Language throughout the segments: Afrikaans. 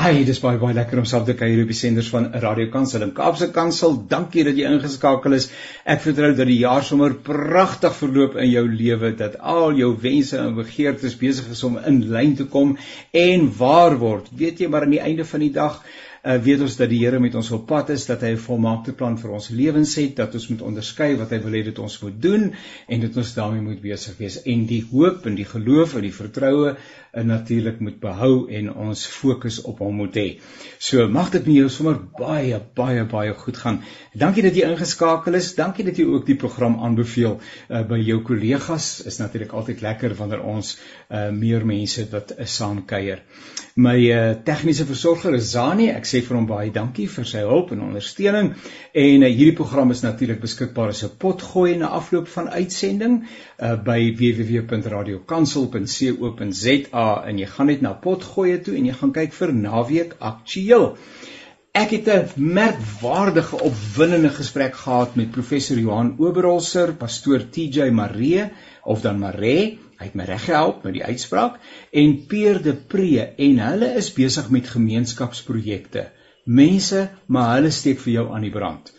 Ai, dis baie baie lekker om saam te kuier op die senders van Radio Kansel en Kaapse Kansel. Dankie dat jy ingeskakel is. Ek vertrou dat die jaar sommer pragtig verloop in jou lewe, dat al jou wense en begeertes besig is om in lyn te kom en waar word. Weet jy maar aan die einde van die dag uh, weet ons dat die Here met ons op pad is, dat hy 'n volmaakte plan vir ons lewens het, dat ons moet onderskei wat hy wil hê dit ons moet doen en dit ons daarmee moet besig wees en die hoop en die geloof en die vertroue uh, natuurlik moet behou en ons fokus op hom moet hê. So mag dit met jou sommer baie baie baie goed gaan. Dankie dat jy ingeskakel is. Dankie dat jy ook die program aanbeveel uh, by jou kollegas. Is natuurlik altyd lekker wanneer ons uh, meer mense wat uh, saam kuier. My uh, tegniese versorger is Zani. Ek sê vir hom baie dankie vir sy hulp en ondersteuning. En uh, hierdie program is natuurlik beskikbaar as 'n potgooi na afloop van uitsending uh, by www.radiokansel.co.za en jy gaan net na potgooi toe en jy gaan kyk vir naweek aktueel. Ek het 'n merkwaardige opwindende gesprek gehad met professor Johan Oberholzer, pastoor TJ Maree of dan Maree Hy het my reg gehelp met die uitspraak en Peer de Pre en hulle is besig met gemeenskapsprojekte. Mense, maar hulle steek vir jou aan die brand.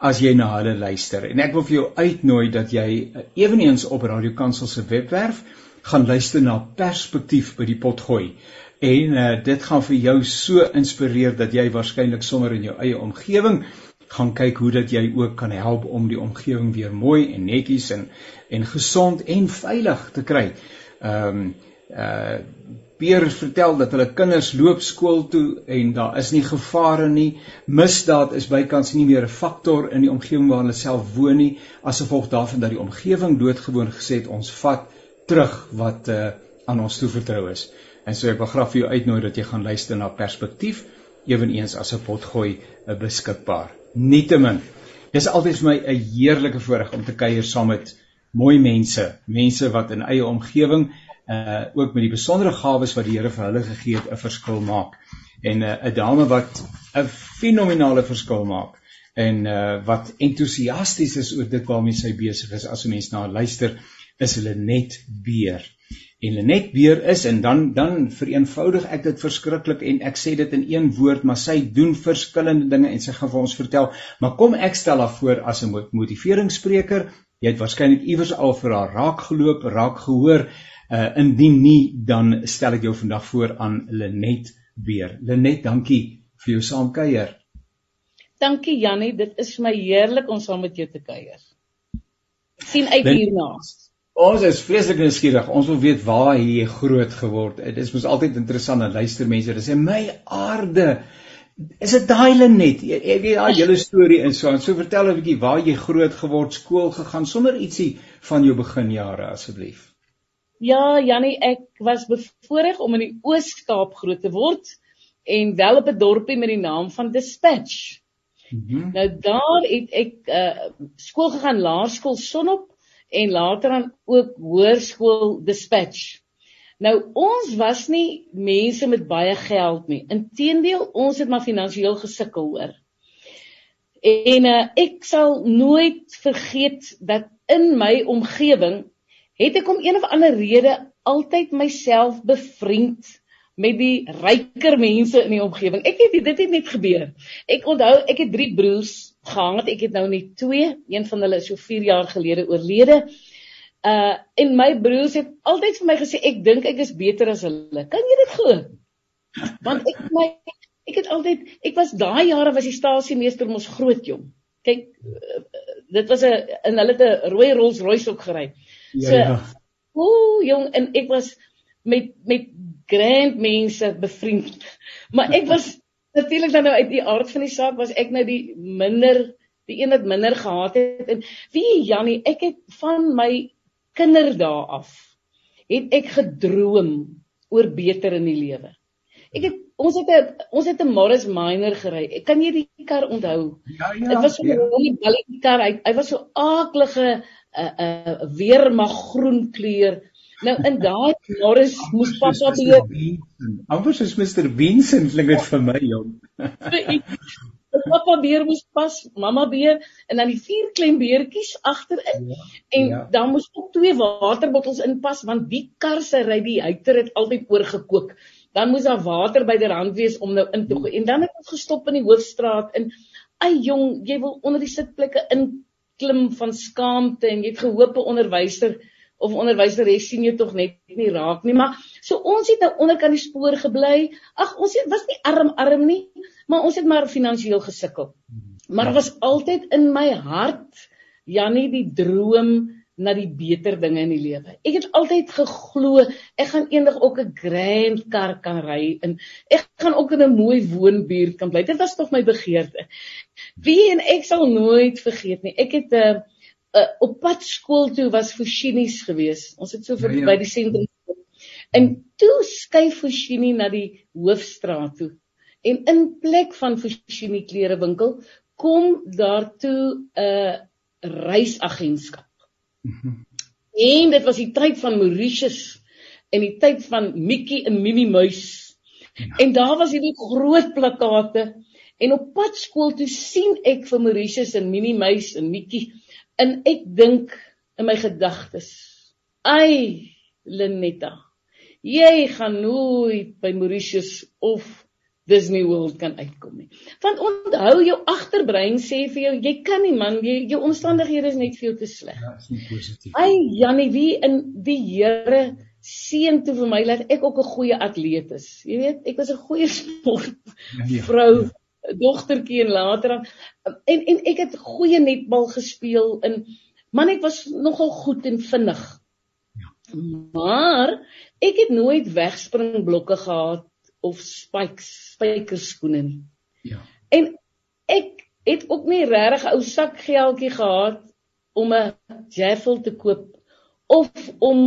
As jy na hulle luister en ek wil vir jou uitnooi dat jy eh, ewenigs op Radio Kansel se webwerf gaan luister na Perspektief by die pot gooi. En uh, dit gaan vir jou so inspireer dat jy waarskynlik sommer in jou eie omgewing gaan kyk hoe dat jy ook kan help om die omgewing weer mooi en netjies en en gesond en veilig te kry. Ehm um, uh Peer vertel dat hulle kinders loop skool toe en daar is nie gevare nie. Misdaad is bykans nie meer 'n faktor in die omgewing waar hulle self woon nie as gevolg daarvan dat die omgewing doodgewoon gesê het ons vat terug wat uh aan ons toevertrou is. En so ek wil graag vir jou uitnooi dat jy gaan luister na perspektief ewenigs as 'n potgooi uh, beskikbaar. Nietemin, dis altyd vir my 'n heerlike voorreg om te kuier saam met mooi mense, mense wat in eie omgewing uh ook met die besondere gawes wat die Here vir hulle gegee het 'n verskil maak. En 'n uh, dame wat 'n fenominale verskil maak en uh wat entoesiasties is oor dit waarmee sy besig is. As 'n mens na haar luister, is hulle net beer en Lenet weer is en dan dan vereenvoudig ek dit verskriklik en ek sê dit in een woord maar sy doen verskillende dinge en sy gaan vir ons vertel. Maar kom ek stel haar voor as 'n motiveringsspreker. Jy het waarskynlik iewers al vir haar raak geloop raak gehoor. Uh, indien nie dan stel ek jou vandag voor aan Lenet weer Lenet dankie vir jou saamkuier dankie Jannie. Dit is vir my heerlik om saam met jou te kuier. Sien uit hierna Ons is vreeslik nuuskierig. Ons wil weet waar jy groot geword het. Dit is mos altyd interessant om luister mense. Hulle sê my aarde. Is dit daai Lenet? Jy weet daai hele storie en so. En so vertel 'n bietjie waar jy groot geword, skool gegaan, sonder ietsie van jou beginjare asseblief. Ja, Jannie, ek was bevoorreg om in die Oos-Kaap groot te word en wel op 'n dorpie met die naam van Dispatch. Mm -hmm. Nou daar het ek uh skool gegaan, laerskool Sonop en later dan ook hoërskool dispatch. Nou ons was nie mense met baie geld nie. Inteendeel, ons het maar finansiëel gesukkel hoor. En uh, ek sal nooit vergeet dat in my omgewing het ek om een of ander rede altyd myself bevriend met die ryker mense in die omgewing. Ek het dit het net gebeur. Ek onthou ek het drie broers gehad. Ek het nou net twee. Een van hulle is so 4 jaar gelede oorlede. Uh en my broers het altyd vir my gesê ek dink ek is beter as hulle. Kan jy dit glo? Want ek my ek het altyd ek was daai jare was die stasiemeester mos groot jong. Kyk uh, dit was 'n in hulle het 'n rooi Rolls Royce ook gery. Ja, so ja. ooh jong en ek was met met grand mense bevriend. Maar ek was natuurlik dan nou uit die aard van die saak was ek nou die minder die een wat minder gehad het en wie Jannie ek het van my kinderdae af het ek gedroom oor beter in die lewe. Ek het ons het 'n ons het 'n Morris Minor gery. Kan jy die kar onthou? Ja ja. Dit was so 'n ja. balletjie kar. Hy, hy was so aaklige 'n uh, 'n uh, weermag groen kleur Nou in daai Morris moes pappa beheer. Anders is Mr Vincent klink dit vir my jong. pappa beheer moes pas, mamma beheer en dan die vier klein beertjies agterin. Ja, en ja. dan moes ook twee waterbottels inpas want die kar se ry die hyter het altyd oorgekook. dan moes daar water by die rand wees om nou in te gooi. En dan het ons gestop in die hoofstraat en ai jong, jy wil onder die sitplekke in klim van skaamte en jy het gehoop 'n onderwyser of onderwyseres sien jy tog net nie raak nie maar so ons het nou onderkant die spoor gebly ag ons het, was nie arm arm nie maar ons het maar finansiëel gesukkel maar was altyd in my hart Jannie die droom na die beter dinge in die lewe. Ek het altyd geglo ek gaan eendag ook 'n grand kar kan ry en ek gaan ook in 'n mooi woonbuurt kan bly. Dit was tog my begeerte. Wie en ek sal nooit vergeet nie. Ek het 'n uh, uh, op pad skool toe was Fushini's gewees. Ons het so vir ja, ja. by die sentrum en toe skuif Fushini na die hoofstraat toe. En in plek van Fushini klerewinkel kom daartoe 'n uh, reisagentskap. En dit was die tyd van Mauritius en die tyd van Mickey en Mimi Muis. Ja. En daar was hierdie groot plakate en op pad skool toe sien ek vir Mauritius en Mimi Muis en Mickey en ek dink in my gedagtes, "Ai, Lenetta, jy gaan nooit by Mauritius of Disney World kan uitkom nie. Want onthou jou agterbrein sê vir jou jy kan nie man, jy, jou omstandighede is net vir jou te sleg. Ja, is nie positief. Ai Jannie, wie in die Here seën toe vir my dat ek ook 'n goeie atleet is. Jy weet, ek was 'n goeie sport ja, ja. Dogtertjie en later en en ek het goeie netbal gespeel in man ek was nogal goed en vinnig. Ja. Maar ek het nooit wegspringblokke gehad of spikes, spykerskoene nie. Ja. En ek het ook nie regtig ou sakgeldjie gehad om 'n Jaffel te koop of om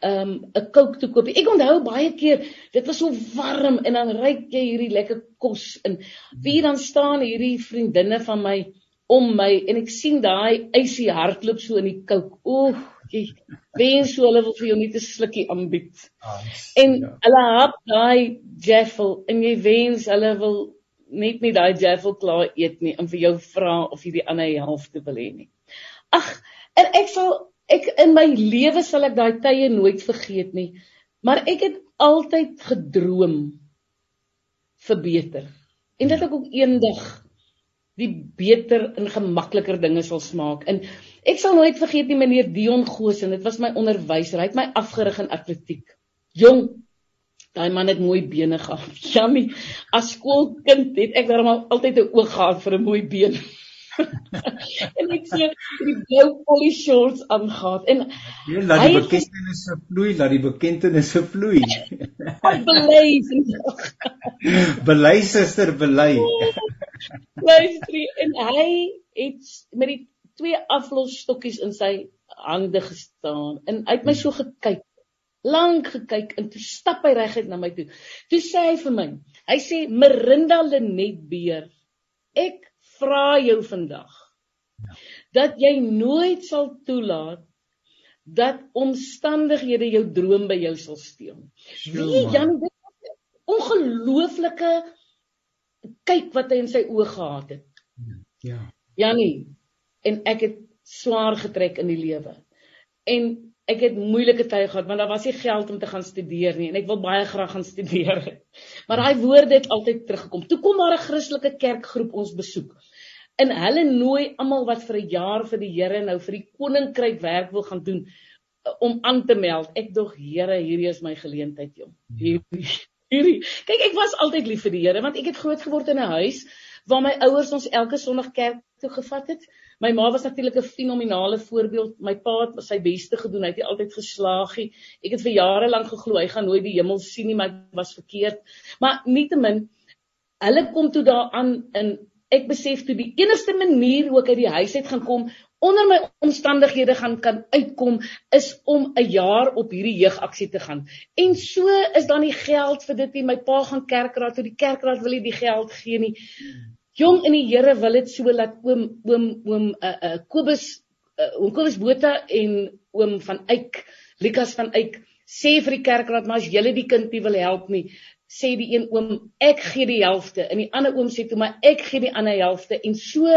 ehm, 'n um, Coke te koop. Ek onthou baie keer, dit was so warm en dan ry jy hierdie lekker kos in. Wie dan staan hierdie vriendinne van my om my en ek sien daai ysie hardloop so in die Coke. Ooh, jy wens so hulle wil vir jou net 'n slukkie aanbied. Ah, en ja. hulle hap daai jaffel en jy wens hulle wil net nie daai jaffel klaar eet nie en vir jou vra of jy die ander helfte wil hê nie. Ag, en ek sal ek in my lewe sal ek daai tye nooit vergeet nie. Maar ek het altyd gedroom vir beter. En dat ek ook eendag die beter en gemakliker dinge sal smaak. En ek sal nooit vergeet nie meneer Dion Goosen, dit was my onderwyser. Hy het my afgerig in atletiek. Jong, daai man het mooi bene gehad. Jamie, as skoolkind het ek daarom altyd 'n oog gehad vir 'n mooi been. En ek sien die blou poly shorts aangaan en jy laat die bekendtenisse vloei, laat die bekendtenisse vloei. Belei. Belei suster, belei. Luister, en hy het met die twee aflosstokkies in sy hande gestaan en hy het my so gekyk lank gekyk en toe stap hy reguit na my toe. Toe sê hy vir my, hy sê Merinda Lenet Beer, ek vra jou vandag ja. dat jy nooit sal toelaat dat omstandighede jou droom by jou sal steel. Wie Jan dit ongelooflike kyk wat hy in sy oë gehad het. Ja. Janie en ek het swaar getrek in die lewe. En ek het moeilike tye gehad want daar was nie geld om te gaan studeer nie en ek wil baie graag gaan studeer. Maar daai woorde het altyd teruggekom. Toe kom daar 'n Christelike kerkgroep ons besoek en hulle nooi almal wat vir 'n jaar vir die Here nou vir die koninkryk werk wil gaan doen uh, om aan te meld. Ek dog Here, hierdie is my geleentheid, jong. Hierdie, hierdie. Kyk, ek was altyd lief vir die Here want ek het groot geword in 'n huis waar my ouers ons elke Sondag kerk toe gevat het. My ma was natuurlik 'n fenominale voorbeeld. My pa het sy beste gedoen. Hy het altyd geslaag. Ek het vir jare lank geglo hy gaan nooit die hemel sien nie, maar ek was verkeerd. Maar nietemin hulle kom toe daaraan in ek besef toe die enigste manier hoe ek uit die huis uit gaan kom onder my omstandighede gaan kan uitkom is om 'n jaar op hierdie jeugaksie te gaan. En so is dan die geld vir dit nie. My pa gaan kerkraad toe, die kerkraad wil nie die geld gee nie. Jong in die Here wil dit so laat oom oom oom 'n uh, eh, uh, eh, Kobus uh, oom Kobus Botha en oom van Eyck, Lukas van Eyck sê vir die kerkraad maar as julle die kind nie wil help nie, sê die een oom ek gee die helfte en die ander oom sê toe maar ek gee die ander helfte en so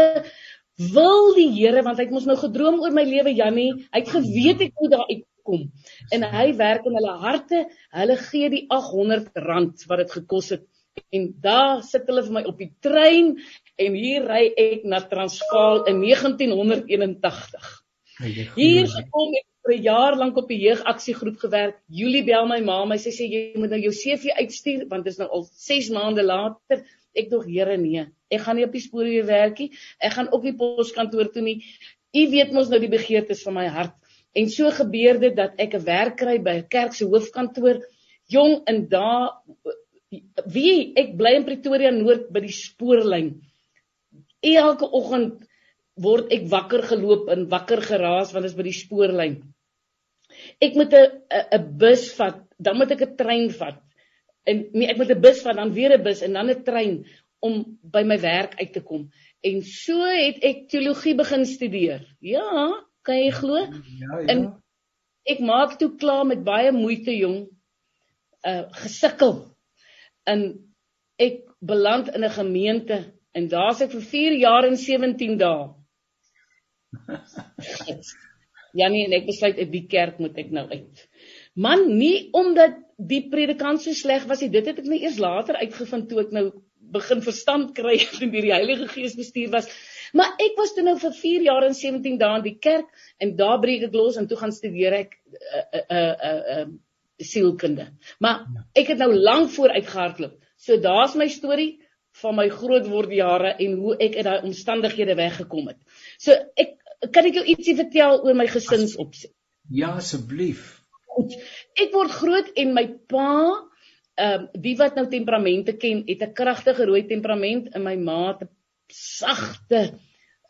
wil die Here want hy het mos nou gedroom oor my lewe Jannie hy het geweet ek moet daar kom. En hy werk in hulle harte. Hulle gee die 800 rand wat dit gekos het. En daar sit hulle vir my op die trein en hier ry ek na Transvaal in 1981. Hier gekom ek vir 'n jaar lank op die jeugaksiegroep gewerk. Julie bel my ma, my sê sê jy moet nou jou CV uitstuur want dit is nou al 6 maande later. Ek dog Here nee. Ek gaan nie op die spoor weer werk nie. Ek gaan ook nie poskantoor toe nie. U weet mos nou die begeertes van my hart. En so gebeur dit dat ek 'n werk kry by 'n kerk se hoofkantoor. Jong in daar wie ek bly in Pretoria Noord by die spoorlyn. Elke oggend word ek wakker geloop en wakker geraas want dit is by die spoorlyn. Ek moet 'n 'n bus vat, dan moet ek 'n trein vat. En nee, ek moet 'n bus vat, dan weer 'n bus en dan 'n trein om by my werk uit te kom. En so het ek teologie begin studeer. Ja, kan jy glo? Ja, ja. En ek maak toe klaar met baie moeite jong. Uh gesukkel. En ek beland in 'n gemeente en daar's ek vir 4 jaar en 17 dae. Janie en ek besluit uit die kerk moet ek nou uit. Man, nie omdat die predikant so sleg was nie, dit het ek nou eers later uitgevind toe ek nou begin verstand kry en deur die Heilige Gees bestuur was. Maar ek was toe nou vir 4 jaar en 17 dae in die kerk en daar breek ek los en toe gaan studeer ek 'n uh, 'n uh, 'n uh, uh, uh, sielkunde. Maar ek het nou lank vooruit gehardloop. So daar's my storie van my grootword jare en hoe ek uit daai omstandighede weggekom het. So ek kan ek jou ietsie vertel oor my gesinsopset? Ja, asseblief. Ek word groot en my pa, ehm uh, die wat nou temperamente ken, het 'n kragtige rooi temperament en my ma het 'n sagte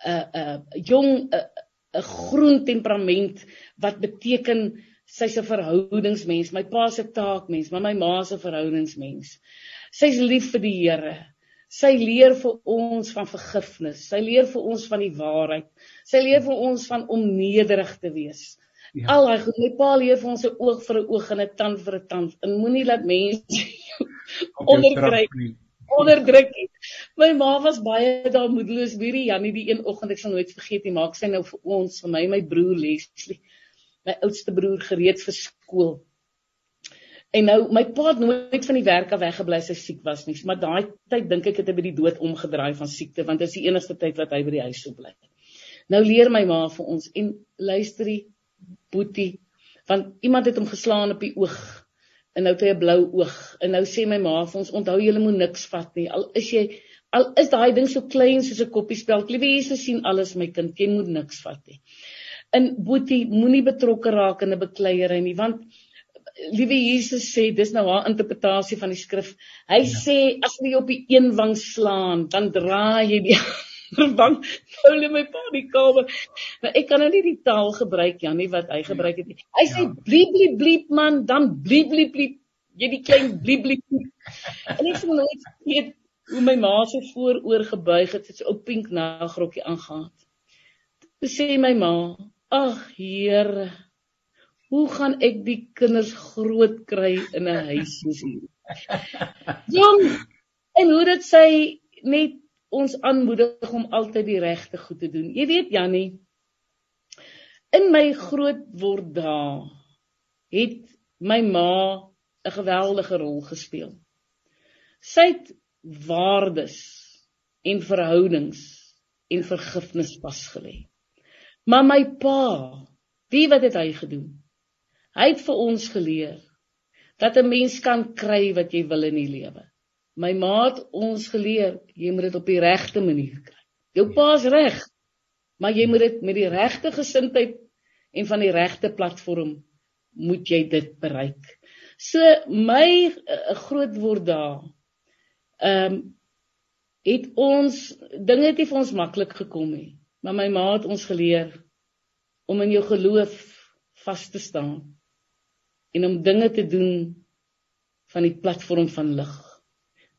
uh uh jong 'n uh, 'n groen temperament wat beteken sy's 'n verhoudingsmens. My pa se taakmens, maar my ma se verhoudingsmens. Sy's lief vir die Here. Sy leer vir ons van vergifnis. Sy leer vir ons van die waarheid. Sy leer vir ons van om nederig te wees. Ja. Al daai goed, my pa leer vir ons 'n oog vir 'n oog en 'n tand vir 'n tand. En moenie laat mense onderdruk onderdruk nie. My ma was baie daar moedeloos hierdie Janie die een oggend ek sal nooit vergeet nie, maak sy nou vir ons, vir my en my broer Leslie, my oudste broer gereed vir skool. En nou my pa het nooit van die werk af weggebly sy siek was nie, maar daai tyd dink ek het hy by die dood omgedraai van siekte want dit is die enigste tyd wat hy by die huis sou bly. Nou leer my ma vir ons en luisterie boetie want iemand het hom geslaan op die oog en nou het hy 'n blou oog en nou sê my ma vir ons onthou jy moet niks vat nie al is jy al is daai ding so klein soos 'n koppie speld liewe Jesus sien alles my kind jy moet niks vat nie. In boetie moenie betrokke raak in 'n bekleierery nie want liewe Jesus sê dis nou haar interpretasie van die skrif. Hy ja. sê as jy op die een wang slaan, dan draai jy die ander wang. Nou lê my pa die kamer. Maar ek kan nou nie die taal gebruik Janie wat hy gebruik het nie. Hy sê ja. bliep bliep bliep man, dan bliep bliep bliep jy die klein bliep bliep. En ek sê nooit weet hoe my ma se vooroor gebuig het, het sy op pink nagrokkie aangegaan. Toe sê my ma, ag Here hoe gaan ek die kinders groot kry in 'n huis soos hier? Jong, en hoe dit sy net ons aanmoedig om altyd die regte goed te doen. Jy weet Jannie, in my groot word dae het my ma 'n geweldige rol gespeel. Sy het waardes en verhoudings en vergifnis vasgelê. Maar my pa, wie wat het hy gedoen? Hy het vir ons geleer dat 'n mens kan kry wat jy wil in die lewe. My ma het ons geleer jy moet dit op die regte manier kry. Jou pa's reg, maar jy moet dit met die regte gesindheid en van die regte platform moet jy dit bereik. So my uh, groot word daar. Ehm um, het ons dinge het nie vir ons maklik gekom nie, maar my ma het ons geleer om in jou geloof vas te staan en om dinge te doen van die platform van lig.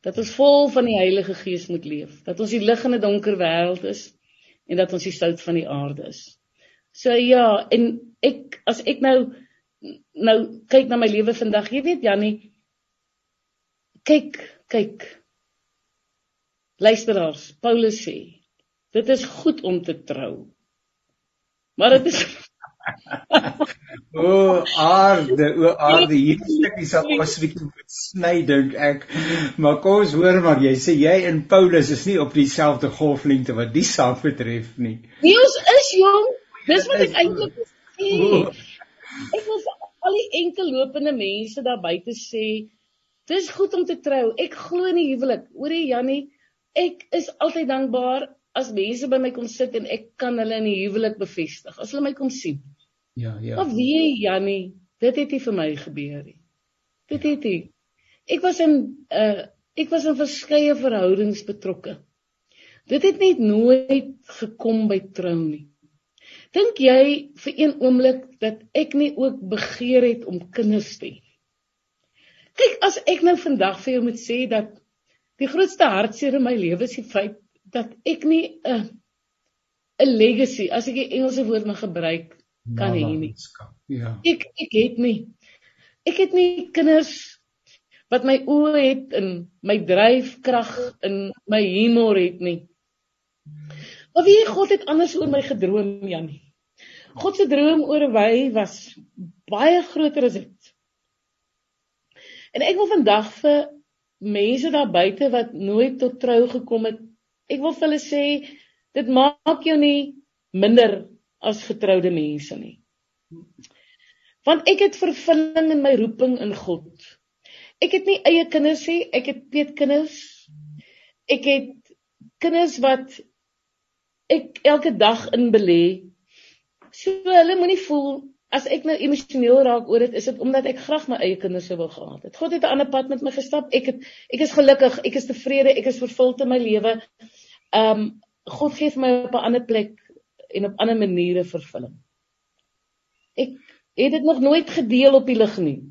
Dat ons vol van die Heilige Gees moet leef, dat ons die lig in 'n donker wêreld is en dat ons die sout van die aarde is. So ja, en ek as ek nou nou kyk na my lewe vandag, jy weet Jannie, kyk, kyk. Luisteraars, Paulus sê, dit is goed om te trou. Maar dit is o aarde, o aarde, hierdie stukkie sal ons bietjie moet sny dink ek. Maar kom ons hoor maar jy sê jy en Paulus is nie op dieselfde golflengte wat die saak betref nie. Nee, ons is jong. Dis wat ek eintlik sê. Ek wil al die enkel lopende mense daar buite sê, dis goed om te trou. Ek glo in die huwelik. Hoorie Jannie, ek is altyd dankbaar as mense by my kom sit en ek kan hulle in die huwelik bevestig. As hulle my kom sien. Ja, ja. Maar wie Jannie, dit het nie vir my gebeur nie. Dit het nie. Ek was in uh ek was in verskeie verhoudings betrokke. Dit het net nooit gekom by trou nie. Dink jy vir een oomblik dat ek nie ook begeer het om kinders te hê? Kyk, as ek nou vandag vir jou moet sê dat die grootste hartseer in my lewe is die feit dat ek nie 'n 'n legacy, as ek die Engelse woord mag gebruik, kan hê nie. Ja. Ek ek het nie. Ek het nie kinders wat my oë het en my dryfkrag en my humor het nie. Maar wie God het anders oor my gedroom, Janie. God se droom oor wy was baie groter as dit. En ek wil vandag vir mense daar buite wat nooit tot trou gekom het, ek wil vir hulle sê dit maak jou nie minder as getroude mense nie. Want ek het vervulling in my roeping in God. Ek het nie eie kinders nie, ek het twee kinders. Ek het kinders wat ek elke dag in belê. So hulle moenie voel as ek nou emosioneel raak oor dit, is dit omdat ek graag my eie kinders sou wou gehad het. God het 'n ander pad met my gestap. Ek het ek is gelukkig, ek is tevrede, ek is vervuld in my lewe. Um God gee vir my op 'n ander plek en op ander maniere vervulling. Ek het dit nog nooit gedeel op die lig nie.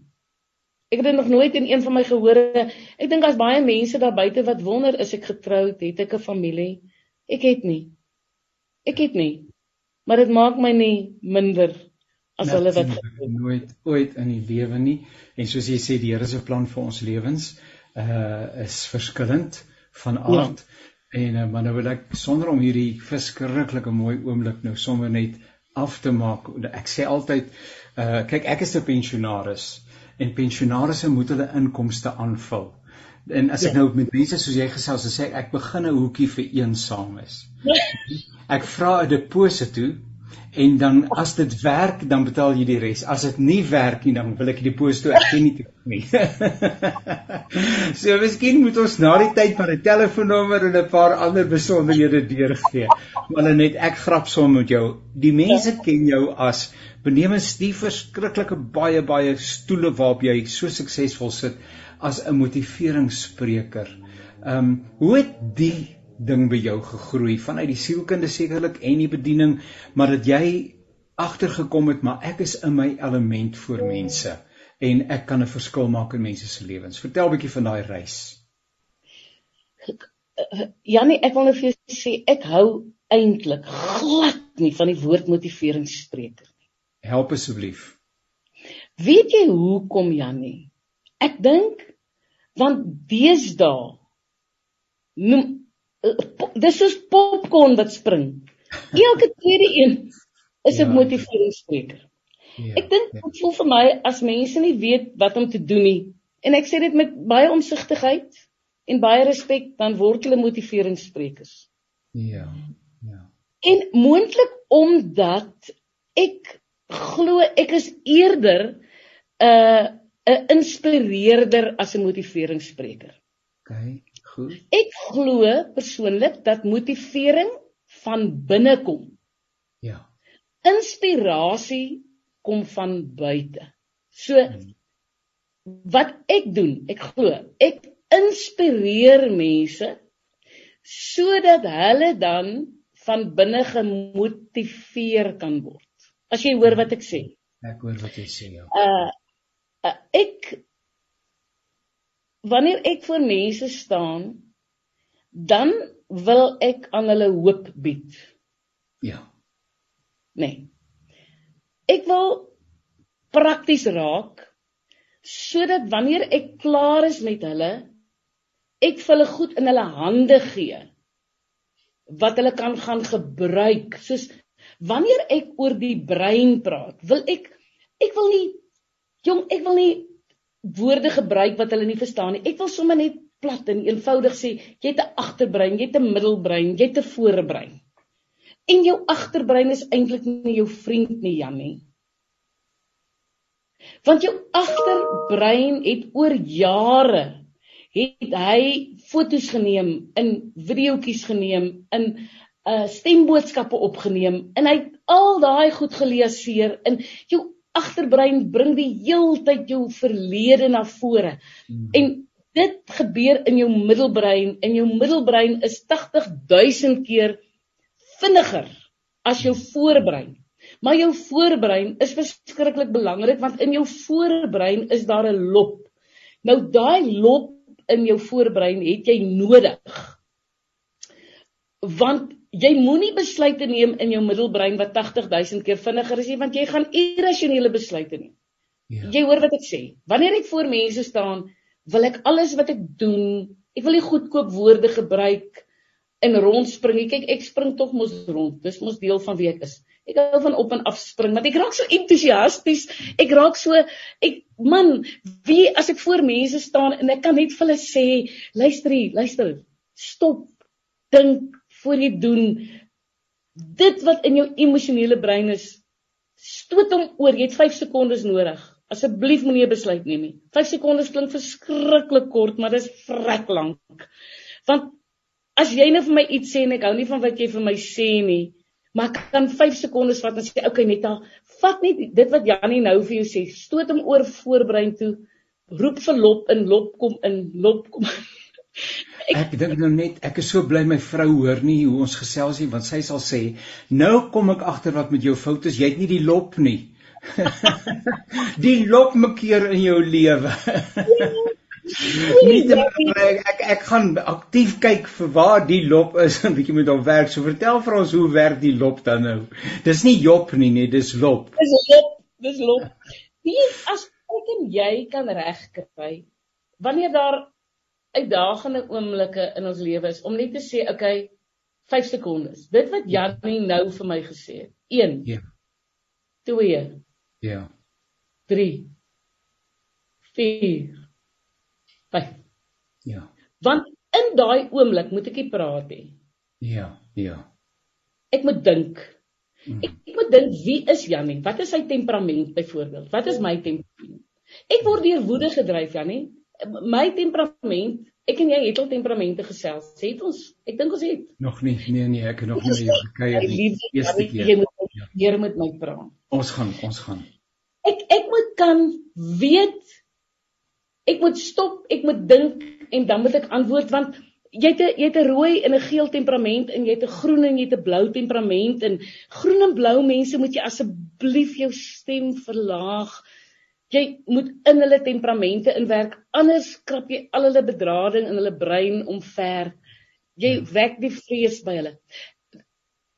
Ek het dit nog nooit in een van my gehore. Ek dink daar's baie mense daar buite wat wonder is ek getroud, het ek 'n familie? Ek het nie. Ek het nie. Maar dit maak my nie minder as Net hulle wat nooit ooit in die lewe nie. En soos jy sê die Here se plan vir ons lewens uh is verskillend van ja. aard. Ja. En uh, maar nou wil ek sonder om hierdie verskriklike mooi oomblik nou sommer net af te maak. Ek sê altyd uh kyk ek is 'n pensionaris en pensionarisse moet hulle inkomste aanvul. En as ek ja. nou met mense soos jy gesels, sê ek ek begin 'n hoekie vir eensames. Ek vra 'n deposito en dan as dit werk, dan betaal jy die res. As dit nie werk nie, dan wil ek die deposito erken nie toe nie. so miskien moet ons na die tyd van 'n telefoonnommer en 'n paar ander besonderhede deurgee. Maar net ek grap som met jou. Die mense ken jou as benemens die verskriklike baie baie stoele waarop jy so suksesvol sit as 'n motiveringsspreker. Ehm um, hoe het die ding by jou gegroei vanuit die sielkunde sekerlik en die bediening, maar dat jy agtergekom het maar ek is in my element vir mense en ek kan 'n verskil maak in mense se lewens. Vertel 'n bietjie van daai reis. Jannie, ek wil net vir jou sê ek hou eintlik glad nie van die woord motiveringsspreker nie. Help asseblief. Weet jy hoekom Jannie? Ek dink want deesdae noem dis soos popcorn wat spring. Elke tweede een is 'n ja. motiveringsspreker. Ja, ek dink dit ja. voel vir my as mense nie weet wat om te doen nie en ek sê dit met baie omsigtigheid en baie respek dan word hulle motiveringssprekers. Ja. Ja. En moontlik omdat ek glo ek is eerder 'n uh, 'n inspireerder as 'n motiveringsspreker. OK. Ek glo persoonlik dat motivering van binne kom. Ja. Inspirasie kom van buite. So hmm. wat ek doen, ek glo, ek inspireer mense sodat hulle dan van binne gemotiveer kan word. As jy hoor wat ek sê. Ek hoor wat jy sê ja. Uh uh, ek wanneer ek voor mense staan dan wil ek aan hulle hoop bied. Ja. Nee. Ek wil prakties raak sodat wanneer ek klaar is met hulle ek vir hulle goed in hulle hande gee wat hulle kan gaan gebruik soos Wanneer ek oor die brein praat, wil ek ek wil nie jong, ek wil nie woorde gebruik wat hulle nie verstaan nie. Ek wil sommer net plat en eenvoudig sê, jy het 'n agterbrein, jy het 'n middelbrein, jy het 'n voorbrein. En jou agterbrein is eintlik nie jou vriend nie, Jannie. Want jou agterbrein het oor jare het hy fotos geneem, in videoetjies geneem, in uh stemboodskappe opgeneem en hy het al daai goed geleaseer in jou agterbrein bring die heeltyd jou verlede na vore. Hmm. En dit gebeur in jou middelbrein en jou middelbrein is 80000 keer vinniger as jou voorbrein. Maar jou voorbrein is verskriklik belangrik want in jou voorbrein is daar 'n lop. Nou daai lop in jou voorbrein het jy nodig. Want jy moenie besluite neem in jou middelbrein wat 80000 keer vinniger is nie want jy gaan irrasionele besluite neem. Ja. Jy hoor wat ek sê. Wanneer ek voor mense staan, wil ek alles wat ek doen, ek wil nie goedkoop woorde gebruik in rondspring. Kyk, ek spring tog mos rond. Dis mos deel van wie ek is. Ek hou van op en af spring, want ek raak so entoesiasties. Ek raak so ek man, wie as ek voor mense staan en ek kan net vir hulle sê, luister hier, luister. Stop. Dink voor jy doen. Dit wat in jou emosionele brein is, stoot hom oor. Jy het 5 sekondes nodig. Asseblief moenie 'n besluit neem nie. 5 sekondes klink verskriklik kort, maar dit is vrek lank. Want as jy nou vir my iets sê en ek hou nie van wat jy vir my sê nie, maar ek kan 5 sekondes vat en sê okay Netta, vat net dit wat Jannie nou vir jou sê, stoot hom oor voorbrein toe, roep vir lop in, lop kom in, lop kom. Ek ek dink nou net ek is so bly my vrou hoor nie hoe ons gesels nie want sy sal sê nou kom ek agter wat met jou fout is jy het nie die lop nie die lop maak keer in jou lewe nie te ek, ek ek gaan aktief kyk vir waar die lop is en bietjie met hom werk. So vertel vir ons hoe werk die lop dan nou? Dis nie Job nie, nee, dis lop. Dis lop, dis lop. Wie as ek en jy kan regkry wanneer daar uitdagende oomblikke in ons lewe is om net te sê, okay, 5 sekondes. Dit wat Janie nou vir my gesê het. 1. Ja. 2. Ja. 3. 4 5. Ja. Want in daai oomblik moet ek nie praat nie. Ja, ja. Ek moet dink. Mm. Ek, ek moet dink wie is Jannie? Wat is sy temperament byvoorbeeld? Wat is my temperament? Ek word deur woede gedryf, Jannie. My temperament, ek en jy het al temperamente gesels. Het ons? Ek dink ons het. Nog nie. Nee nee, ek het nog nie jou gekuier nie. Eerste keer. Jy moet hier ja. met my praat. Ons gaan, ons gaan. Ek ek moet kan weet ek moet stop, ek moet dink en dan moet ek antwoord want jy het 'n jy het 'n rooi en 'n geel temperament en jy het 'n groen en jy het 'n blou temperament en groen en blou mense moet jy asseblief jou stem verlaag. Jy moet in hulle temperamente inwerk anders krap jy al hulle bedrading in hulle brein omver. Jy ja. wek die vrees by hulle.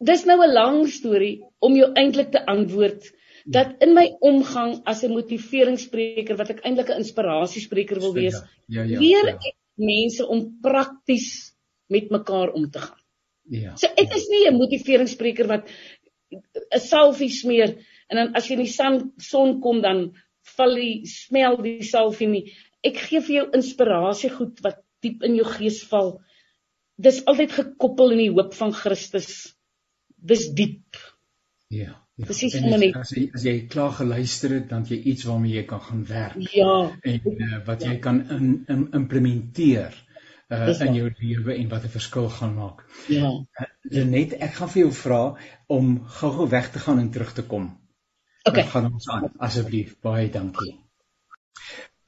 Dis nou 'n lang storie om jou eintlik te antwoord dat in my omgang as 'n motiveringsspreker wat ek eintlik 'n inspirasiespreker wil wees, ja, ja, ja, leer ja. ek mense om prakties met mekaar om te gaan. Ja. So ek ja. is nie 'n motiveringsspreker wat 'n salfie smeer en dan as jy in die son son kom dan val die smel die salfie nie. Ek gee vir jou inspirasie goed wat diep in jou gees val. Dis altyd gekoppel in die hoop van Christus. Dis diep. Ja. Presies ja, net as jy as jy klaar geluister het dan jy iets waarmee jy kan gaan werk. Ja. En uh, wat jy kan in, in implementeer uh, in jou lewe en wat 'n verskil gaan maak. Ja. Uh, net ek gaan vir jou vra om gou-gou weg te gaan en terug te kom. Okay. Gaan ons aan asseblief. Baie dankie.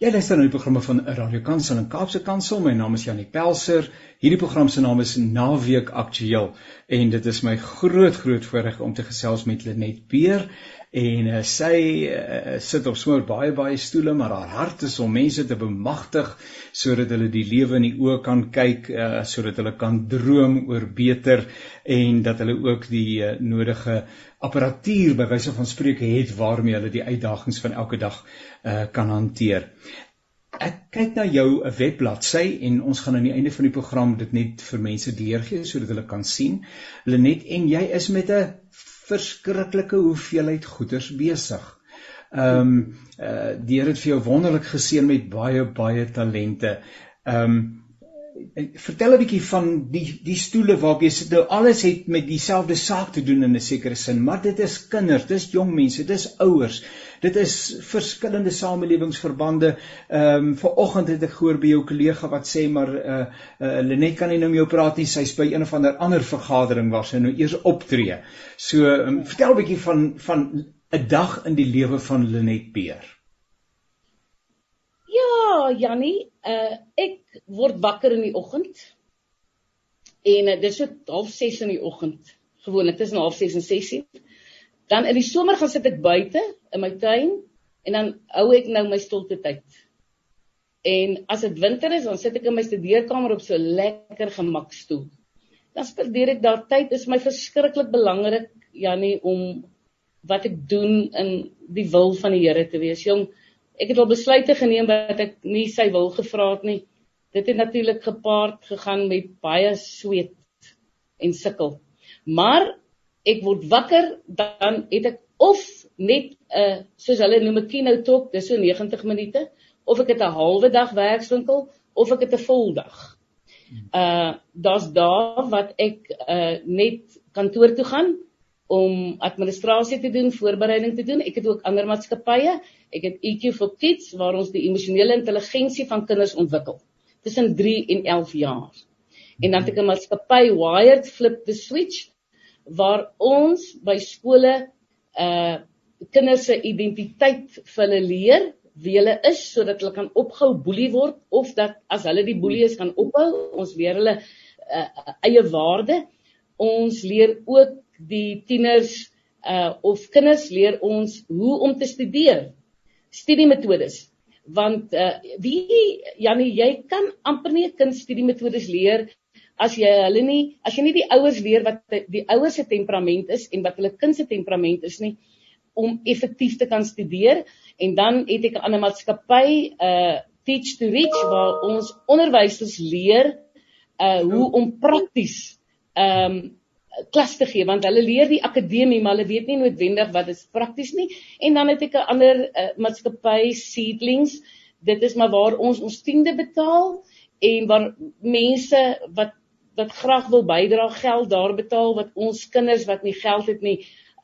Jy luister na die programme van Radio Kansel en Kaapse Kansel. My naam is Janie Pelser. Hierdie program se naam is Naweek Aktueel en dit is my groot groot voorreg om te gesels met Lenet Beer en uh, sy uh, sit op sommer baie baie stoele maar haar hart is om mense te bemagtig sodat hulle die lewe in die oë kan kyk uh, sodat hulle kan droom oor beter en dat hulle ook die uh, nodige apparatuur by wyse van spreuke het waarmee hulle die uitdagings van elke dag uh, kan hanteer. Ek kyk na jou 'n webbladsy en ons gaan aan die einde van die program dit net vir mense deurgee sodat hulle kan sien. Lenet en jy is met 'n verskriklike hoeveelheid goeders besig. Ehm um, uh die het vir jou wonderlik geseën met baie baie talente. Ehm um, vertel 'n bietjie van die die stoele waarop jy sit. Nou alles het met dieselfde saak te doen in 'n sekere sin, maar dit is kinders, dis jong mense, dis ouers. Dit is verskillende samelewingsverbande. Ehm um, vanoggend het ek gehoor by jou kollega wat sê maar uh, uh Lenet kan nie nou met jou praat nie. Sy's by een of ander ander vergadering waar sy nou eers optree. So um, vertel 'n bietjie van van 'n dag in die lewe van Lenet Peer. Ja, Jannie, uh ek word wakker in die oggend. En uh, dis so half 6 in die oggend. Gewoonlik tussen half 6 en 6 uur. Dan in die somer gaan sit ek buite in my tuin en dan hou ek nou my stilte tyd. En as dit winter is, dan sit ek in my studeerkamer op so 'n lekker gemakstoel. Dan spandeer ek daar tyd. Dit is my verskriklik belangrik, Jannie, om wat ek doen in die wil van die Here te wees. Jong, ek het al besluite geneem wat ek nie sy wil gevra het nie. Dit het natuurlik gepaard gegaan met baie sweet en sukkel. Maar ek word wakker dan het ek of net 'n uh, soos hulle noem 'n keynote talk, dis so 90 minute, of ek het 'n halwe dag werkswinkel of ek het 'n vol dag. Uh daar's dae wat ek uh net kantoor toe gaan om administrasie te doen, voorbereiding te doen. Ek het ook ander maatskappye. Ek het EQ for Kids waar ons die emosionele intelligensie van kinders ontwikkel tussen 3 en 11 jaar. En dan het ek 'n maatskappy Wired Flip the Switch waar ons by skole uh kinders se identiteit vir hulle leer wie hulle is sodat hulle kan opgehou boelie word of dat as hulle die boelie is kan ophou ons leer hulle uh, eie waarde. Ons leer ook die tieners uh of kinders leer ons hoe om te studeer studiemetodes want uh, wie Janie jy kan amper nie 'n kind studiemetodes leer as jy hulle nie as jy nie die ouers leer wat die ouers se temperament is en wat hulle kind se temperament is nie om effektief te kan studeer en dan het ek 'n ander maatskappy uh teach to reach waar ons onderwysers leer uh hoe om prakties um klas te gee want hulle leer die akademie maar hulle weet nie noodwendig wat dit prakties nie. En dan het ek 'n ander uh, maatskappy Seedlings. Dit is maar waar ons ons tiende betaal en waar mense wat wat graag wil bydra geld daar betaal wat ons kinders wat nie geld het nie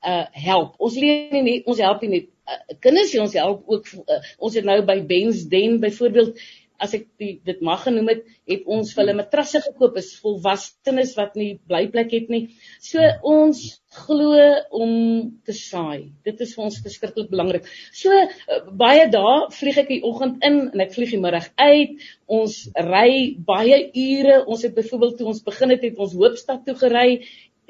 uh help. Ons leer nie net ons help nie net uh, kinders nie ons help ook uh, ons het nou by Ben's Den byvoorbeeld as ek die, dit mag genoem het, het ons vir hulle matrasse gekoop is volwassenes wat nie blyplek het nie. So ons glo om te saai. Dit is vir ons verskriklik belangrik. So baie dae vlieg ek die oggend in en ek vlieg die middag uit. Ons ry baie ure. Ons het byvoorbeeld toe ons begin het, het ons Hoopstad toe gery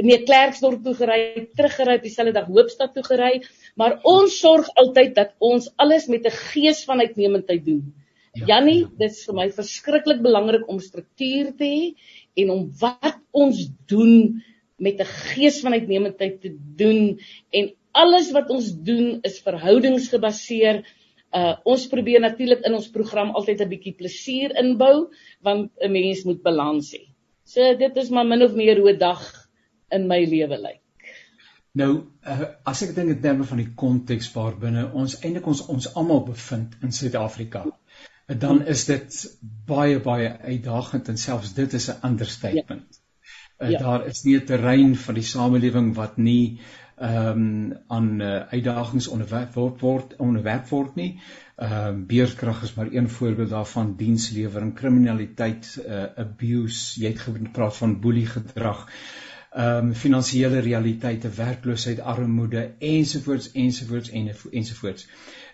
nee Klerksdorp toe gery, teruggery dieselfde dag Hoopstad toe gery, maar ons sorg altyd dat ons alles met 'n gees van uitnemendheid doen. Ja. Jannie, dit is vir my verskriklik belangrik om struktuur te hê en om wat ons doen met 'n gees van uitnemendheid te doen en alles wat ons doen is verhoudingsgebaseer. Uh ons probeer natuurlik in ons program altyd 'n bietjie plesier inbou want 'n mens moet balans hê. So dit is maar min of meer hoe 'n dag in my lewe lyk. Nou, uh, as ek dink in terme van die konteks waarbinne ons eintlik ons ons almal bevind in Suid-Afrika dan is dit baie baie uitdagend en selfs dit is 'n understatement. Ja. Uh, ja. Daar is nie 'n terrein van die samelewing wat nie ehm um, aan uh, uitdagings onderwerp word, word onderwerp word nie. Ehm um, beurtkrag is maar een voorbeeld daarvan, dienslewering, kriminaliteit, uh, abuse, jy het gepraat van boelie gedrag. Ehm um, finansiële realiteite, werkloosheid, armoede ensovoorts ensovoorts en ensovoorts.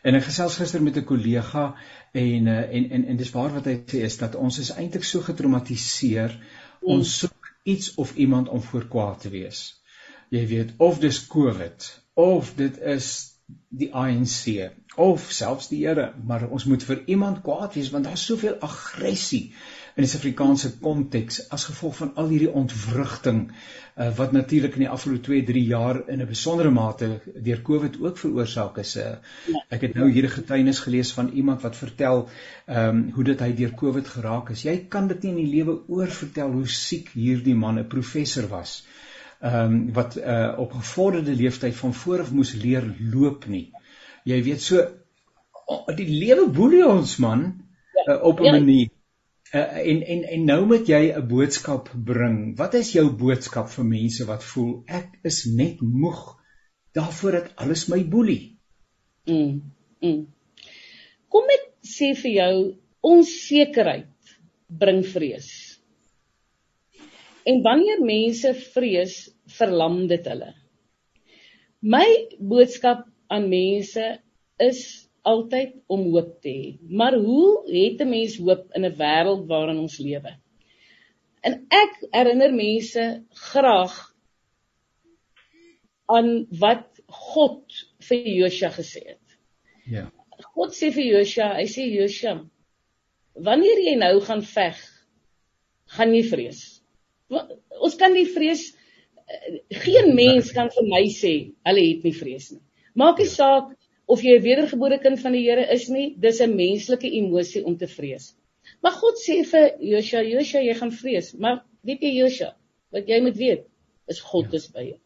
En ek gesels gister met 'n kollega En uh, en en en dis waar wat hy sê is dat ons is eintlik so getraumatiseer. Mm. Ons soek iets of iemand om voor kwaad te wees. Jy weet of dis COVID of dit is die ANC of selfs die Here, maar ons moet vir iemand kwaad wees want daar's soveel aggressie in die Suid-Afrikaanse konteks as gevolg van al hierdie ontwrigting uh, wat natuurlik in die afgelope 2, 3 jaar in 'n besondere mate deur COVID ook veroorsaak is. Uh, ek het nou hier 'n getuienis gelees van iemand wat vertel ehm um, hoe dit hy deur COVID geraak is. Jy kan dit nie in die lewe oor vertel hoe siek hierdie man 'n professor was ehm um, wat uh, op gevorderde leeftyd van voor af moes leer loop nie. Jy weet so die lewe boelie ons man ja, uh, op 'n ja. manier. Uh, en en en nou moet jy 'n boodskap bring. Wat is jou boodskap vir mense wat voel ek is net moeg daarvoor dat alles my boelie? Mm. mm. Kom ek sê vir jou onsekerheid bring vrees. En wanneer mense vrees, verlam dit hulle. My boodskap aan mense is altyd om hoop te hê. Maar hoe het 'n mens hoop in 'n wêreld waarin ons lewe? En ek herinner mense graag aan wat God vir Josua gesê het. Ja. God sê vir Josua, hy sê Josua, wanneer jy nou gaan veg, gaan jy vrees ons kan nie vrees eh, geen mens kan vir my sê hulle het nie vrees nie. Maak nie ja. saak of jy 'n wedergebore kind van die Here is nie, dis 'n menslike emosie om te vrees. Maar God sê vir Josua, Josua, jy gaan vrees, maar weet jy Josua, wat jy moet weet, is God ja. is by jou.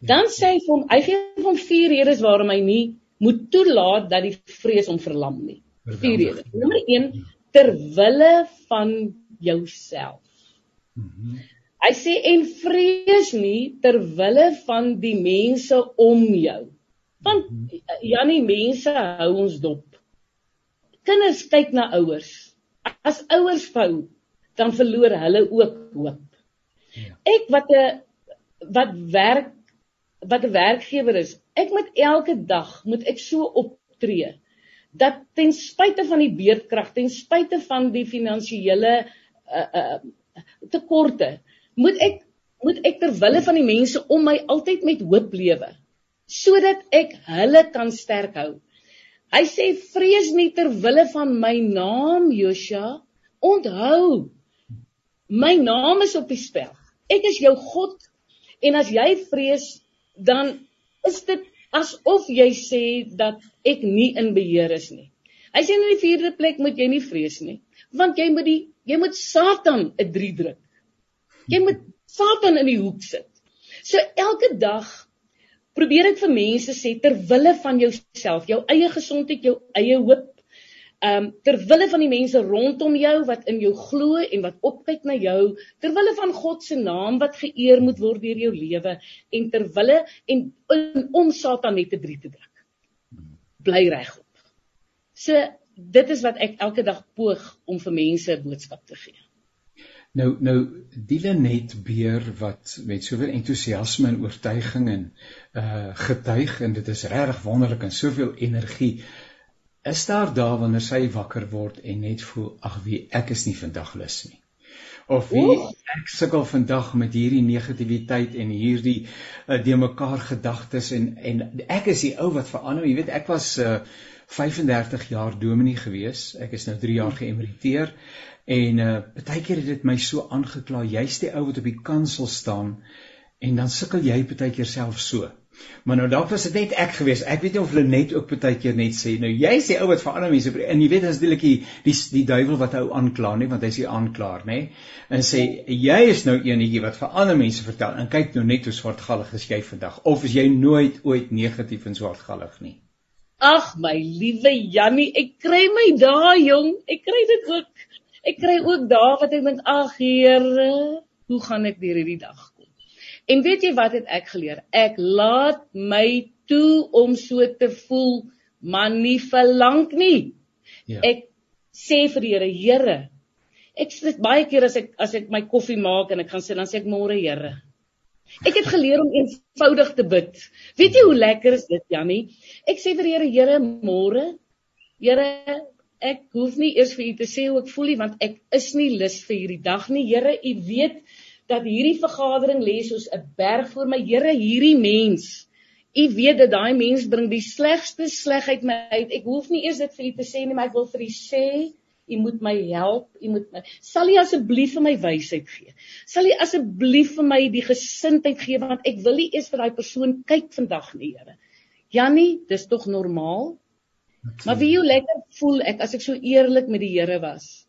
Ja. Dan sê hy vir hom, hy gee hom vier redes waarom hy nie moet toelaat dat die vrees hom verlam nie. Vier redes. Nommer 1 ter wille van jouself. Mhm. Hy sê en vrees nie ter wille van die mense om jou. Want Janie, mense hou ons dop. Kinders kyk na ouers. As ouers fou, dan verloor hulle ook hoop. Ja. Ek wat 'n wat werk wat 'n werkgewer is, ek moet elke dag moet ek so optree dat ten spyte van die beerdkrag, ten spyte van die finansiële uh, uh, tekorte, moet ek moet ek ter wille van die mense om my altyd met hoop lewe sodat ek hulle kan sterk hou. Hy sê vrees nie ter wille van my naam Josua. Onthou my naam is op die spel. Ek is jou God en as jy vrees dan is dit asof jy sê dat ek nie in beheer is nie. Hy sê in die vierde plek moet jy nie vrees nie want jy moet die jy moet Satan 'n 3 druk. Jy moet Satan in die hoek sit. So elke dag probeer ek vir mense sê ter wille van jouself, jou eie gesondheid, jou eie hoop, ehm um, ter wille van die mense rondom jou wat in jou glo en wat opkyk na jou, ter wille van God se naam wat geëer moet word deur jou lewe en ter wille en om Satan net te drie te druk. Bly regop. So dit is wat ek elke dag poog om vir mense 'n boodskap te gee. Nou nou Dilenet Beer wat met soveel entoesiasme en oortuiging en uh getuig en dit is regtig wonderlik en soveel energie is daar daar wanneer sy wakker word en net voel ag wie ek is nie vandag lus nie. Of wie ek sukkel vandag met hierdie negativiteit en hierdie uh, de mekaar gedagtes en en ek is die ou wat verander. Jy weet ek was uh 35 jaar dominee gewees. Ek is nou 3 jaar geëmeriteer En uh baie keer het dit my so aangekla, jy's die ou wat op die kansel staan en dan sukkel jy baie keer self so. Maar nou dalk was dit net ek gewees. Ek weet nie of hulle net ook baie keer net sê, nou jy's die ou wat vir ander mense en jy weet as dit die die die duiwel wat ou aankla nie, want hy's die aanklaer, nê? En sê jy is nou eenetjie wat vir ander mense vertel en kyk nou net hoe swartgallig is jy vandag of is jy nooit ooit negatief en swartgallig nie? Ag my liewe Jannie, ek kry my daai jong. Ek kry dit ook. Ek kry ook dae wat ek dink, ag Here, hoe gaan ek deur hierdie dag kom? En weet jy wat het ek geleer? Ek laat my toe om so te voel, maar nie vir lank nie. Ja. Ek sê vir die Here, Here, ek sit baie keer as ek as ek my koffie maak en ek gaan sit dan sê ek môre Here. Ek het geleer om eenvoudig te bid. Weet jy hoe lekker is dit, Jannie? Ek sê vir die Here, Here, môre. Here, ek hoef nie eers vir u te sê hoe ek voel nie want ek is nie lus vir hierdie dag nie. Here, u weet dat hierdie vergadering lê soos 'n berg voor my. Here, hierdie mens. U weet dat daai mens bring die slegste slegheid my uit. Ek hoef nie eers dit vir u te sê nie, maar ek wil vir u sê U moet my help, u moet my Sal u asseblief vir my wysheid gee? Sal u asseblief vir my die gesindheid gee want ek wil nie eers vir daai persoon kyk vandag nie, Here. Jannie, dis tog normaal? Maar wie hoe lekker voel ek as ek so eerlik met die Here was.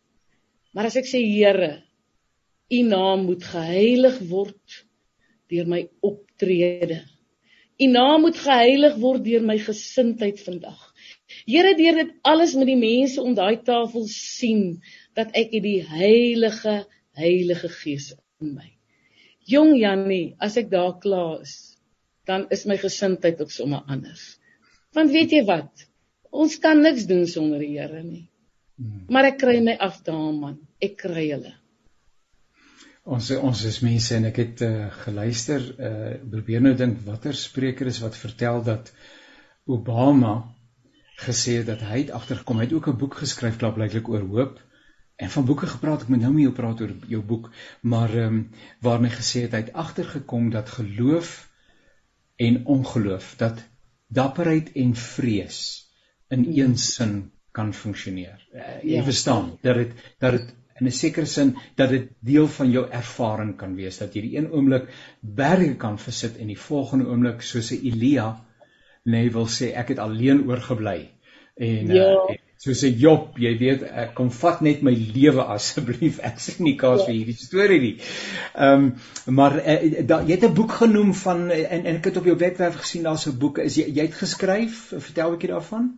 Maar as ek sê Here, U naam moet geheilig word. deur my optrede. U naam moet geheilig word deur my gesindheid vandag. Here, deur dit alles met die mense om daai tafel sien dat ek die heilige Heilige Gees in my. Jong Jannie, as ek daar klaar is, dan is my gesindheid ook sommer anders. Want weet jy wat? Ons kan niks doen sonder die Here nie. Hmm. Maar ek kry my af daar man. Ek kry hulle. Ons ons is mense en ek het uh, geluister uh probeer nou dink watter spreker is wat vertel dat Obama gesê het dat hy het agtergekom hy het ook 'n boek geskryf klap blyklik oor hoop en van boeke gepraat ek moet nou mee praat oor jou boek maar ehm um, waarmee gesê het hy het agtergekom dat geloof en ongeloof dat dapperheid en vrees in een sin kan funksioneer. Uh, jy ja. verstaan dat dit dat dit in 'n sekere sin dat dit deel van jou ervaring kan wees dat jy die een oomblik berge kan versit en die volgende oomblik soos 'n Elia nee wil sê ek het alleen oorgebly en ja. uh, soos 'n Job jy weet ek kom vat net my lewe asseblief ek sê nie kaas ja. vir hierdie storie nie. Ehm um, maar uh, da, jy het 'n boek genoem van en en ek het op jou webwerf gesien daar's 'n boek is jy jy het geskryf vertel 'n bietjie daarvan?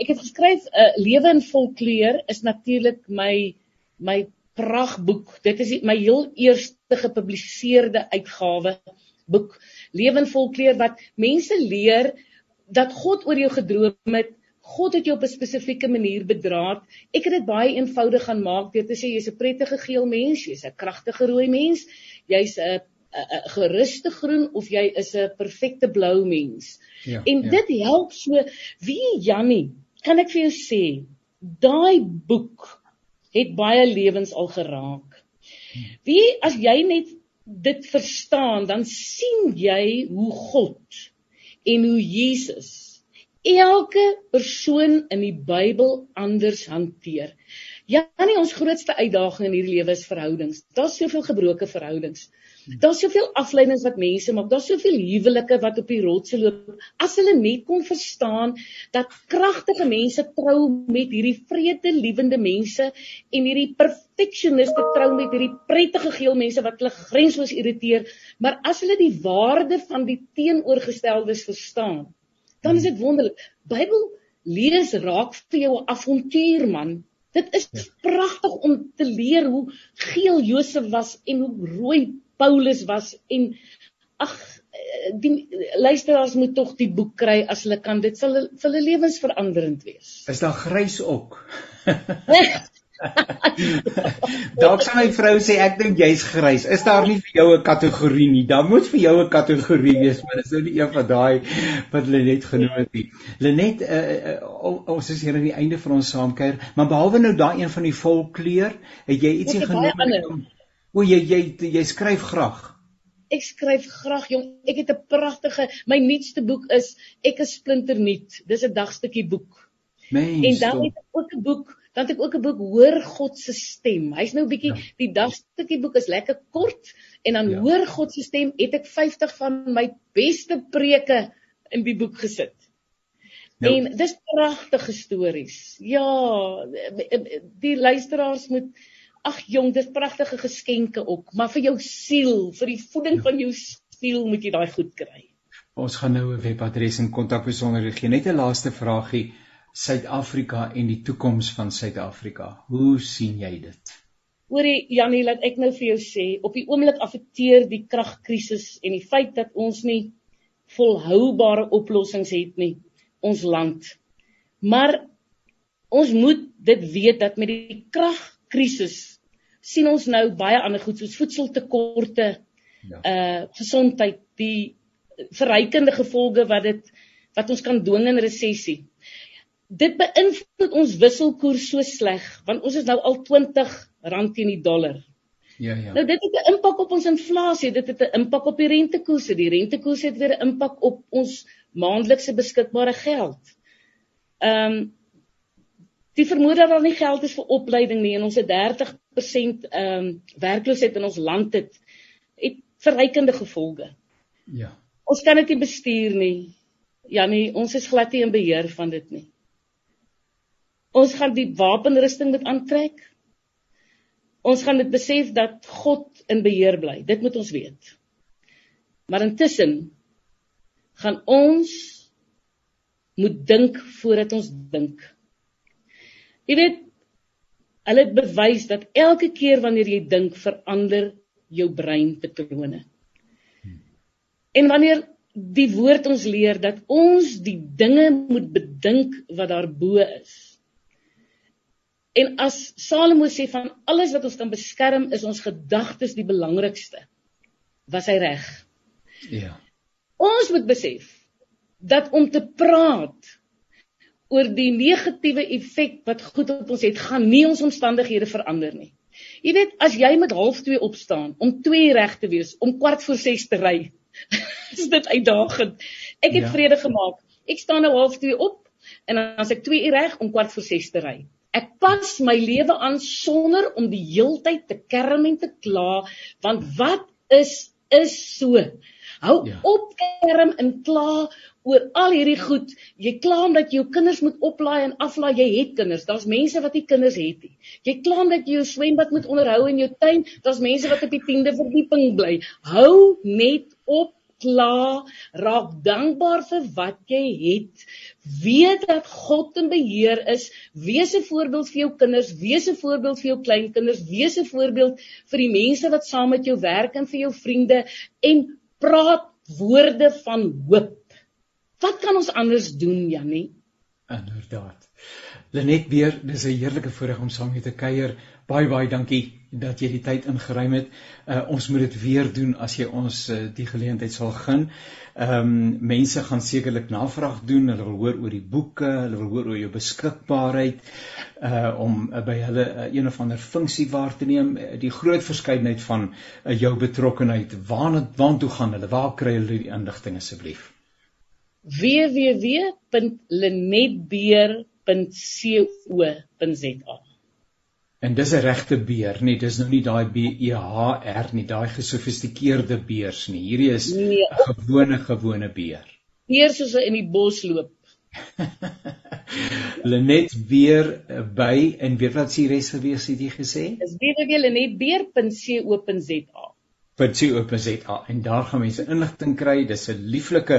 Ek het geskryf 'n uh, eh, lewe in volkleur is natuurlik my my pragtboek. Dit is my heel eerste gepubliseerde uitgawe boek Lewenvol kleur wat mense leer dat God oor jou gedroom het. God het jou op 'n spesifieke manier bedraad. Ek het dit baie eenvoudig gaan maak deur te sê jy's 'n prettige geel mens, jy's 'n kragtige rooi mens, jy's 'n 'n geruste groen of jy is 'n perfekte blou mens. Ja, en ja. dit help so wie Jannie, kan ek vir jou sê, daai boek het baie lewens al geraak. Wie as jy net dit verstaan, dan sien jy hoe God en hoe Jesus elke persoon in die Bybel anders hanteer. Ja, nee, ons grootste uitdaging in hierdie lewe is verhoudings. Daar's soveel gebroke verhoudings. Daar's soveel afleidings wat mense maak. Daar's soveel huwelike wat op die rotse loop. As hulle net kon verstaan dat kragtige mense trou met hierdie vredelewende mense en hierdie perfeksioniste trou met hierdie prettige geel mense wat hulle grensloos irriteer, maar as hulle die waarde van die teenoorgesteldes verstaan, dan is dit wonderlik. Bybel lees raak vir jou 'n avontuur man. Dit is ja. pragtig om te leer hoe geel Josef was en hoe rooi Paulus was en ag die luisteraars moet tog die boek kry as hulle kan dit sal vir hulle lewens veranderend wees. Is daar grys ook? Dalk sal my vrou sê ek dink jy's grys. Is daar nie vir jou 'n kategorie nie? Dan moet vir jou 'n kategorie wees, maar dis nou nie een van daai wat hulle net genoem het nie. Lenet, uh, uh, ons is hier aan die einde van ons saamkuier, maar behalwe nou daai een van die volkleur, het jy ietsie genoem? O jy jy jy skryf graag. Ek skryf graag jong. Ek het 'n pragtige my nuutste boek is Ek is splinter nuut. Dis 'n dagstukkie boek. Mens, en dan het ek ook 'n boek, dan het ek ook 'n boek Hoor God se stem. Hy's nou 'n bietjie ja. die dagstukkie boek is lekker kort en dan ja. Hoor God se stem het ek 50 van my beste preke in die boek gesit. Nou, en dis pragtige stories. Ja, die luisteraars moet Ag jong, dis pragtige geskenke ook, maar vir jou siel, vir die voeding ja. van jou siel moet jy daai goed kry. Ons gaan nou 'n webadres en kontakbesonderhede gee. Net 'n laaste vragie. Suid-Afrika en die toekoms van Suid-Afrika. Hoe sien jy dit? Hoorie Janie, laat ek nou vir jou sê, op die oomblik affekteer die kragkrisis en die feit dat ons nie volhoubare oplossings het nie ons land. Maar ons moet dit weet dat met die kragkrisis sien ons nou baie ander goed soos voedseltekorte, ja. uh gesondheid, die verrykende gevolge wat dit wat ons kan dwing in resessie. Dit beïnvloed ons wisselkoers so sleg want ons is nou al 20 rand teen die dollar. Ja ja. Nou dit het 'n impak op ons inflasie, dit het 'n impak op die rentekoerse. Die rentekoerse het weer 'n impak op ons maandelikse beskikbare geld. Ehm um, die vermoede dat daar nie geld is vir opleiding nie en ons het 30% ehm um, werkloosheid in ons land het het verrykende gevolge. Ja. Ons kan dit nie bestuur nie. Ja nee, ons is glad nie in beheer van dit nie. Ons gaan die wapenrusting moet aantrek. Ons gaan dit besef dat God in beheer bly. Dit moet ons weet. Maar intussen gaan ons moet dink voordat ons dink. Jy weet, hulle het bewys dat elke keer wanneer jy dink, verander jou breinpatrone. En wanneer die woord ons leer dat ons die dinge moet bedink wat daarbo is. En as Salomo sê van alles wat ons kan beskerm is ons gedagtes die belangrikste. Was hy reg? Ja. Ons moet besef dat om te praat oor die negatiewe effek wat goed op ons het, gaan nie ons omstandighede verander nie. Jy weet, as jy met half 2 opstaan om 2 reg te wees, om kwart voor 6 te ry, is dit uitdagend. Ek het ja. vrede gemaak. Ek staan nou half 2 op en dan as ek 2 uur reg om kwart voor 6 te ry. Ek pas my lewe aan sonder om die heeltyd te kerm en te kla, want wat is is so. Hou ja. op kerm en kla oor al hierdie goed. Jy kla omdat jy jou kinders moet oplaai en aflaai. Jy het kinders. Daar's mense wat nie kinders het nie. Jy kla omdat jy jou swembad moet onderhou in jou tuin. Daar's mense wat op die 10de verdieping bly. Hou net op kla, raak dankbaar vir wat jy het. Weet dat God in beheer is. Wees 'n voorbeeld vir jou kinders, wees 'n voorbeeld vir jou kleinkinders, wees 'n voorbeeld vir die mense wat saam met jou werk en vir jou vriende en praat woorde van hoop. Wat kan ons anders doen, Jannie? Inderdaad. Lenet weer, dis 'n heerlike voorreg om saam met te kuier. Baie baie dankie dat jy die tyd ingeruim het. Uh ons moet dit weer doen as jy ons uh, die geleentheid sal gun. Ehm um, mense gaan sekerlik navraag doen. Hulle wil hoor oor die boeke, hulle wil hoor oor jou beskikbaarheid uh om uh, by hulle uh, een of ander funksie waar te neem. Uh, die groot verskeidenheid van uh, jou betrokkeheid. Waar waartoe gaan hulle? Waar kry hulle die inligting asseblief? www.lenetbeer.co.za En dis 'n regte beer, nee, dis nou nie daai B E H R nie, daai gesofistikeerde beers nie. Hierdie is 'n nee, gewone gewone beer. Beer soos in die bos loop. Lenet weer by en weet wat sy res gewees het jy gesê? Dis www.lenetbeer.co.za www.co.za en daar gaan mense inligting kry. Dis 'n lieflike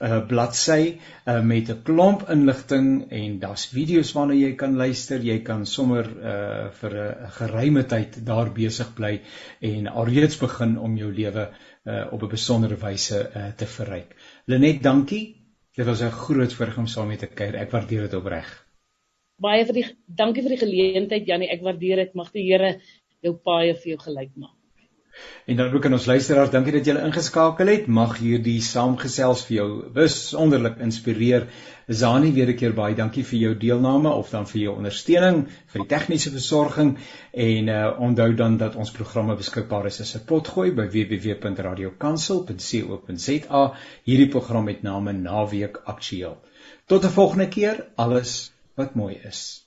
uh, bladsy uh, met 'n klomp inligting en daar's video's waarna jy kan luister. Jy kan sommer uh, vir 'n geruime tyd daar besig bly en alreeds begin om jou lewe uh, op 'n besondere wyse uh, te verryk. Lenet, dankie. Dit was 'n groot voorreg om saam met te kuier. Ek waardeer dit opreg. Baie vir die dankie vir die geleentheid Jannie. Ek waardeer dit. Mag die Here jou paie vir jou gelyk maak. En dan ook aan ons luisteraars, dankie dat julle ingeskakel het. Mag hierdie saamgesels vir jou besonderlik inspireer. Zani, weer 'n keer baie dankie vir jou deelname of dan vir jou ondersteuning vir die tegniese versorging en uh onthou dan dat ons programme beskikbaar is as 'n potgooi by www.radiokansel.co.za. Hierdie program het name Naweek Aktueel. Tot 'n volgende keer, alles wat mooi is.